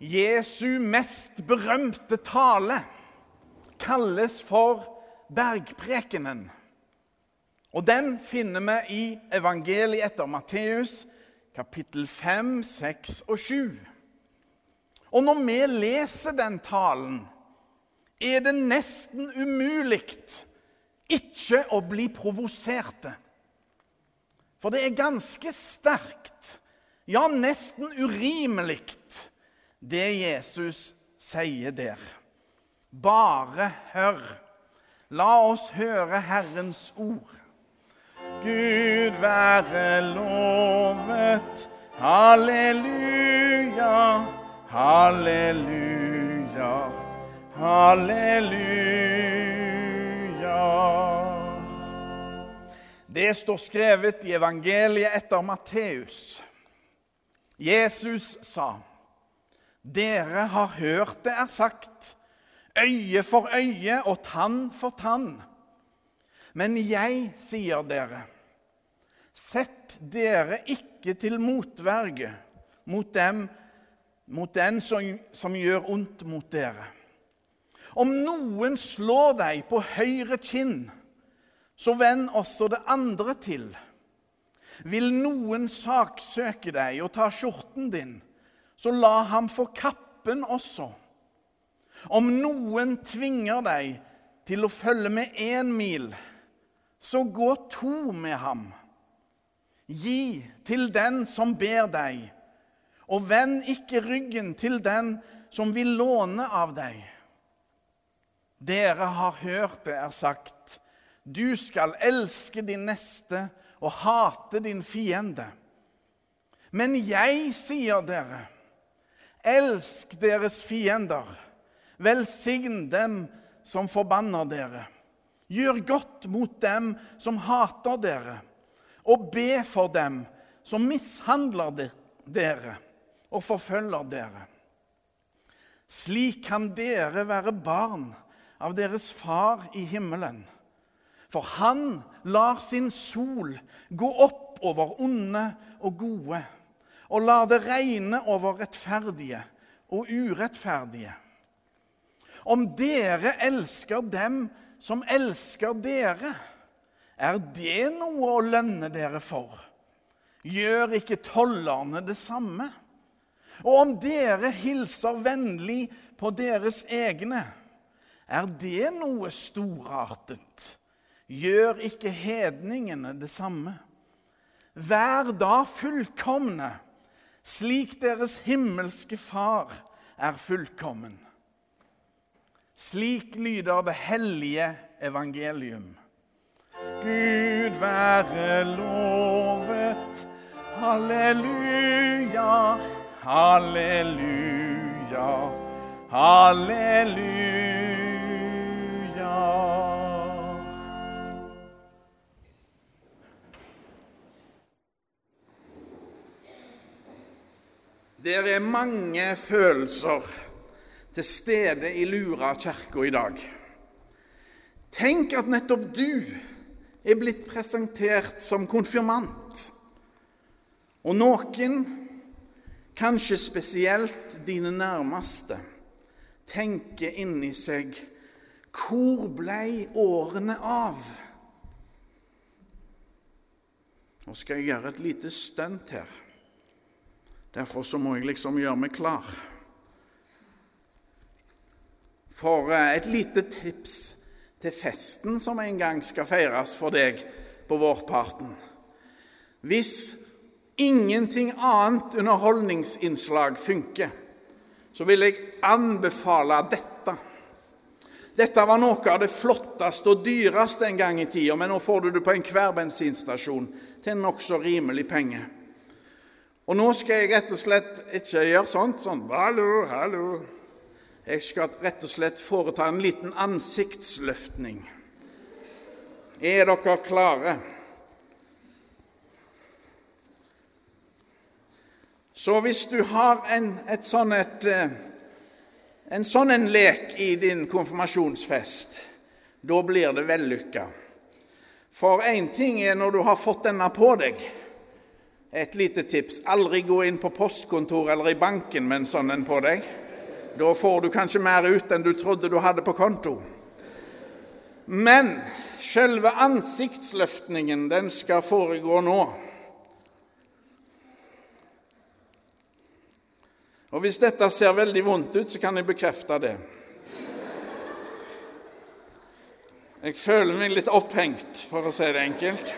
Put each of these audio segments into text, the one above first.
Jesu mest berømte tale kalles for bergprekenen. Og Den finner vi i evangeliet etter Matteus, kapittel 5, 6 og 7. Og når vi leser den talen, er det nesten umulig ikke å bli provoserte. For det er ganske sterkt, ja, nesten urimelig, det Jesus sier der. Bare hør. La oss høre Herrens ord. Gud være lovet. Halleluja, halleluja, halleluja. Det står skrevet i evangeliet etter Matteus. Jesus sa, 'Dere har hørt det er sagt:" øye for øye og tann for tann. Men jeg sier dere, sett dere ikke til motverge mot dem, mot den som, som gjør ondt mot dere. Om noen slår deg på høyre kinn, så vend også det andre til. Vil noen saksøke deg og ta skjorten din, så la ham få kappen også. Om noen tvinger deg til å følge med én mil, så gå to med ham. Gi til den som ber deg, og vend ikke ryggen til den som vil låne av deg. Dere har hørt det er sagt, du skal elske din neste og hate din fiende. Men jeg sier dere, elsk deres fiender. Velsign dem som forbanner dere. Gjør godt mot dem som hater dere, og be for dem som mishandler dere og forfølger dere. Slik kan dere være barn av deres far i himmelen. For han lar sin sol gå opp over onde og gode, og lar det regne over rettferdige og urettferdige. Om dere elsker dem som elsker dere, er det noe å lønne dere for? Gjør ikke tollerne det samme? Og om dere hilser vennlig på deres egne, er det noe storartet? Gjør ikke hedningene det samme? Vær da fullkomne, slik deres himmelske Far er fullkommen. Slik lyder det hellige evangelium. Gud være lovet. Halleluja, halleluja, halleluja. Det er mange følelser til stede i Lura kirke i dag. Tenk at nettopp du er blitt presentert som konfirmant. Og noen, kanskje spesielt dine nærmeste, tenker inni seg Hvor blei årene av? Nå skal jeg gjøre et lite stunt her. Derfor så må jeg liksom gjøre meg klar. For et lite tips til festen som en gang skal feires for deg på vårparten. Hvis ingenting annet underholdningsinnslag funker, så vil jeg anbefale dette. Dette var noe av det flotteste og dyreste en gang i tida, men nå får du det på enhver bensinstasjon til en nokså rimelig penge. Og nå skal jeg rett og slett ikke gjøre sånt sånn Hallo, hallo. Jeg skal rett og slett foreta en liten ansiktsløftning. Er dere klare? Så hvis du har en, sånn et, en sånn en lek i din konfirmasjonsfest, da blir det vellykka. For én ting er når du har fått denne på deg. Et lite tips aldri gå inn på postkontoret eller i banken med en sånn en på deg. Da får du kanskje mer ut enn du trodde du hadde på konto. Men selve ansiktsløftningen, den skal foregå nå. Og Hvis dette ser veldig vondt ut, så kan jeg bekrefte det. Jeg føler meg litt opphengt, for å si det enkelt.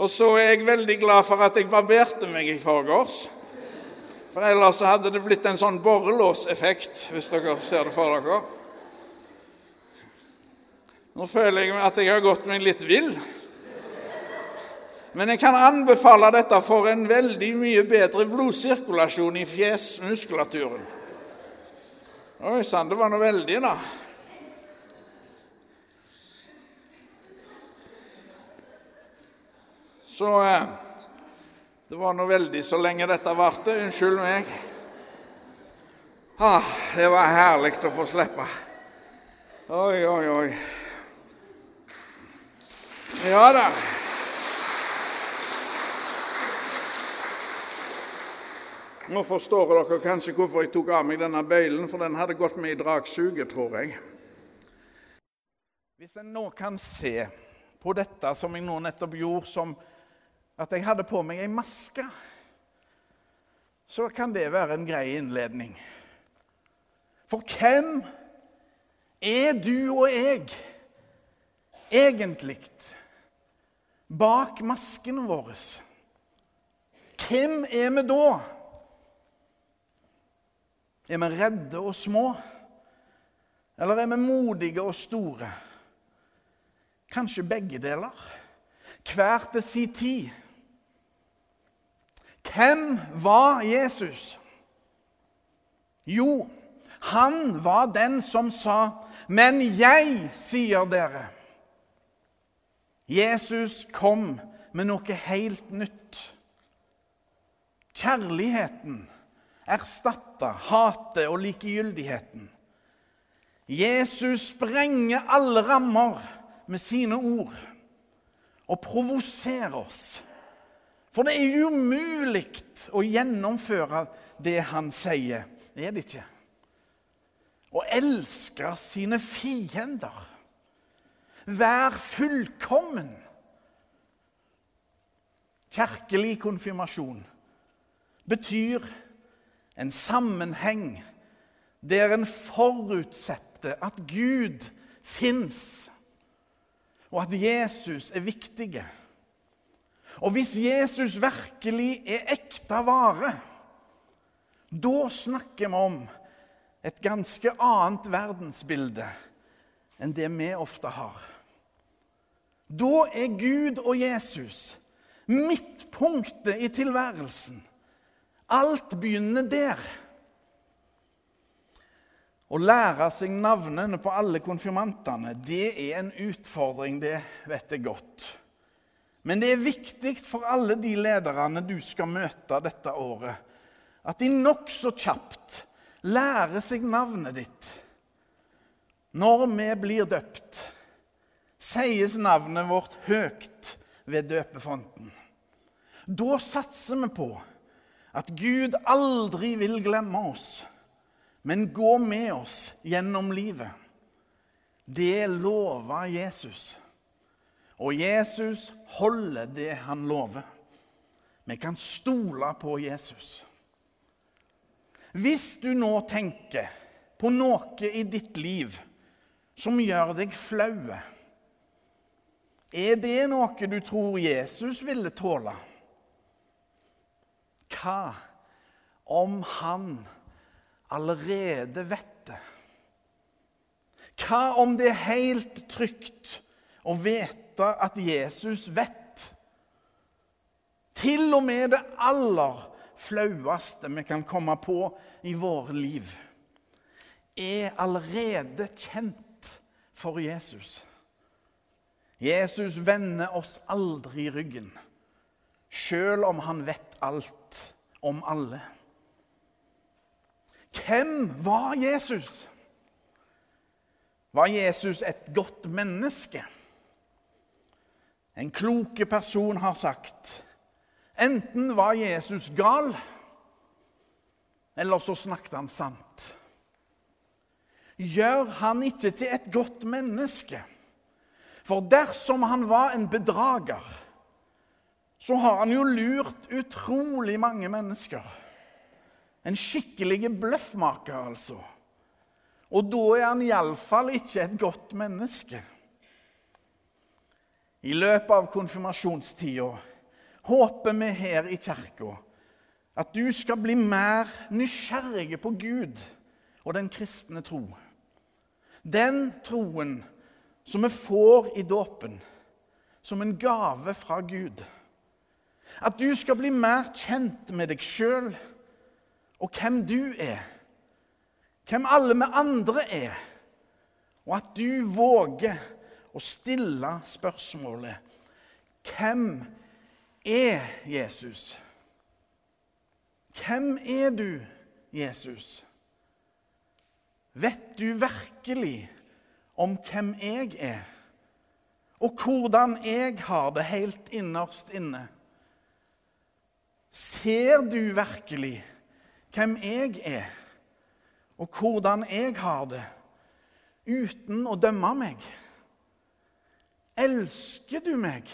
Og så er jeg veldig glad for at jeg barberte meg i forgårs. For ellers hadde det blitt en sånn borrelåseffekt, hvis dere ser det for dere. Nå føler jeg at jeg har gått meg litt vill. Men jeg kan anbefale dette for en veldig mye bedre blodsirkulasjon i fjesmuskulaturen. Oi sann, det var noe veldig, da. Så eh, det var nå veldig så lenge dette varte. Unnskyld meg. Ah, det var herlig å få slippe. Oi, oi, oi. Ja da. Nå forstår dere kanskje hvorfor jeg tok av meg denne bøylen, for den hadde gått med i dragsuget, tror jeg. Hvis en nå kan se på dette som jeg nå nettopp gjorde, som at jeg hadde på meg ei maske, så kan det være en grei innledning. For hvem er du og jeg egentlig bak maskene våre? Hvem er vi da? Er vi redde og små? Eller er vi modige og store? Kanskje begge deler. Hver til sin tid. Hvem var Jesus? Jo, han var den som sa, 'Men jeg sier dere' Jesus kom med noe helt nytt. Kjærligheten erstatta hatet og likegyldigheten. Jesus sprenger alle rammer med sine ord og provoserer oss. For det er umulig å gjennomføre det han sier, er det ikke? Å elske sine fiender. Vær fullkommen. Kirkelig konfirmasjon betyr en sammenheng der en forutsetter at Gud fins, og at Jesus er viktige. Og hvis Jesus virkelig er ekte vare, da snakker vi om et ganske annet verdensbilde enn det vi ofte har. Da er Gud og Jesus midtpunktet i tilværelsen. Alt begynner der. Å lære seg navnene på alle konfirmantene det er en utfordring, det vet jeg godt. Men det er viktig for alle de lederne du skal møte dette året, at de nokså kjapt lærer seg navnet ditt. Når vi blir døpt, sies navnet vårt høyt ved døpefonten. Da satser vi på at Gud aldri vil glemme oss, men gå med oss gjennom livet. Det lover Jesus. Og Jesus holder det han lover. Vi kan stole på Jesus. Hvis du nå tenker på noe i ditt liv som gjør deg flau, er det noe du tror Jesus ville tåle? Hva om han allerede vet det? Hva om det er helt trygt å vite at Jesus vet. Til og med det aller flaueste vi kan komme på i våre liv, er allerede kjent for Jesus. Jesus vender oss aldri i ryggen, sjøl om han vet alt om alle. Hvem var Jesus? Var Jesus et godt menneske? En kloke person har sagt enten var Jesus gal, eller så snakket han sant. Gjør han ikke til et godt menneske? For dersom han var en bedrager, så har han jo lurt utrolig mange mennesker. En skikkelig bløffmaker, altså. Og da er han iallfall ikke et godt menneske. I løpet av konfirmasjonstida håper vi her i kirka at du skal bli mer nysgjerrig på Gud og den kristne tro. Den troen som vi får i dåpen, som en gave fra Gud. At du skal bli mer kjent med deg sjøl og hvem du er. Hvem alle vi andre er. Og at du våger å stille spørsmålet Hvem er Jesus? Hvem er du, Jesus? Vet du virkelig om hvem jeg er, og hvordan jeg har det helt innerst inne? Ser du virkelig hvem jeg er, og hvordan jeg har det, uten å dømme meg? Elsker du meg?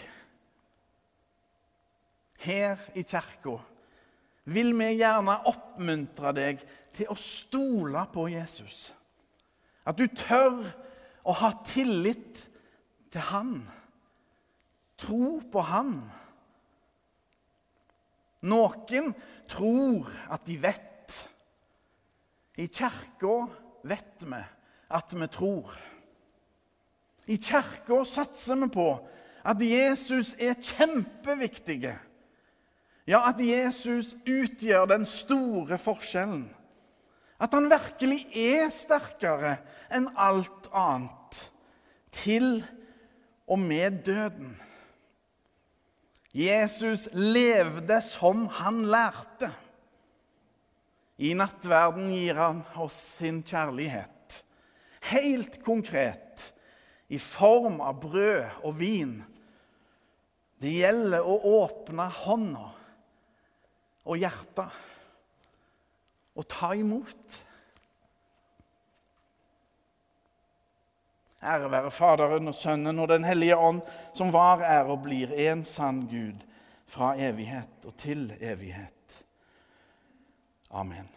Her i kirka vil vi gjerne oppmuntre deg til å stole på Jesus. At du tør å ha tillit til Han. Tro på Han. Noen tror at de vet. I kirka vet vi at vi tror. I kirka satser vi på at Jesus er kjempeviktig. Ja, at Jesus utgjør den store forskjellen. At han virkelig er sterkere enn alt annet. Til og med døden. Jesus levde som han lærte. I nattverden gir han oss sin kjærlighet. Helt konkret i form av brød og vin. Det gjelder å åpne hånda og hjertet og ta imot. Ære være Faderen og Sønnen og Den hellige ånd, som var, er og blir en sann Gud fra evighet og til evighet. Amen.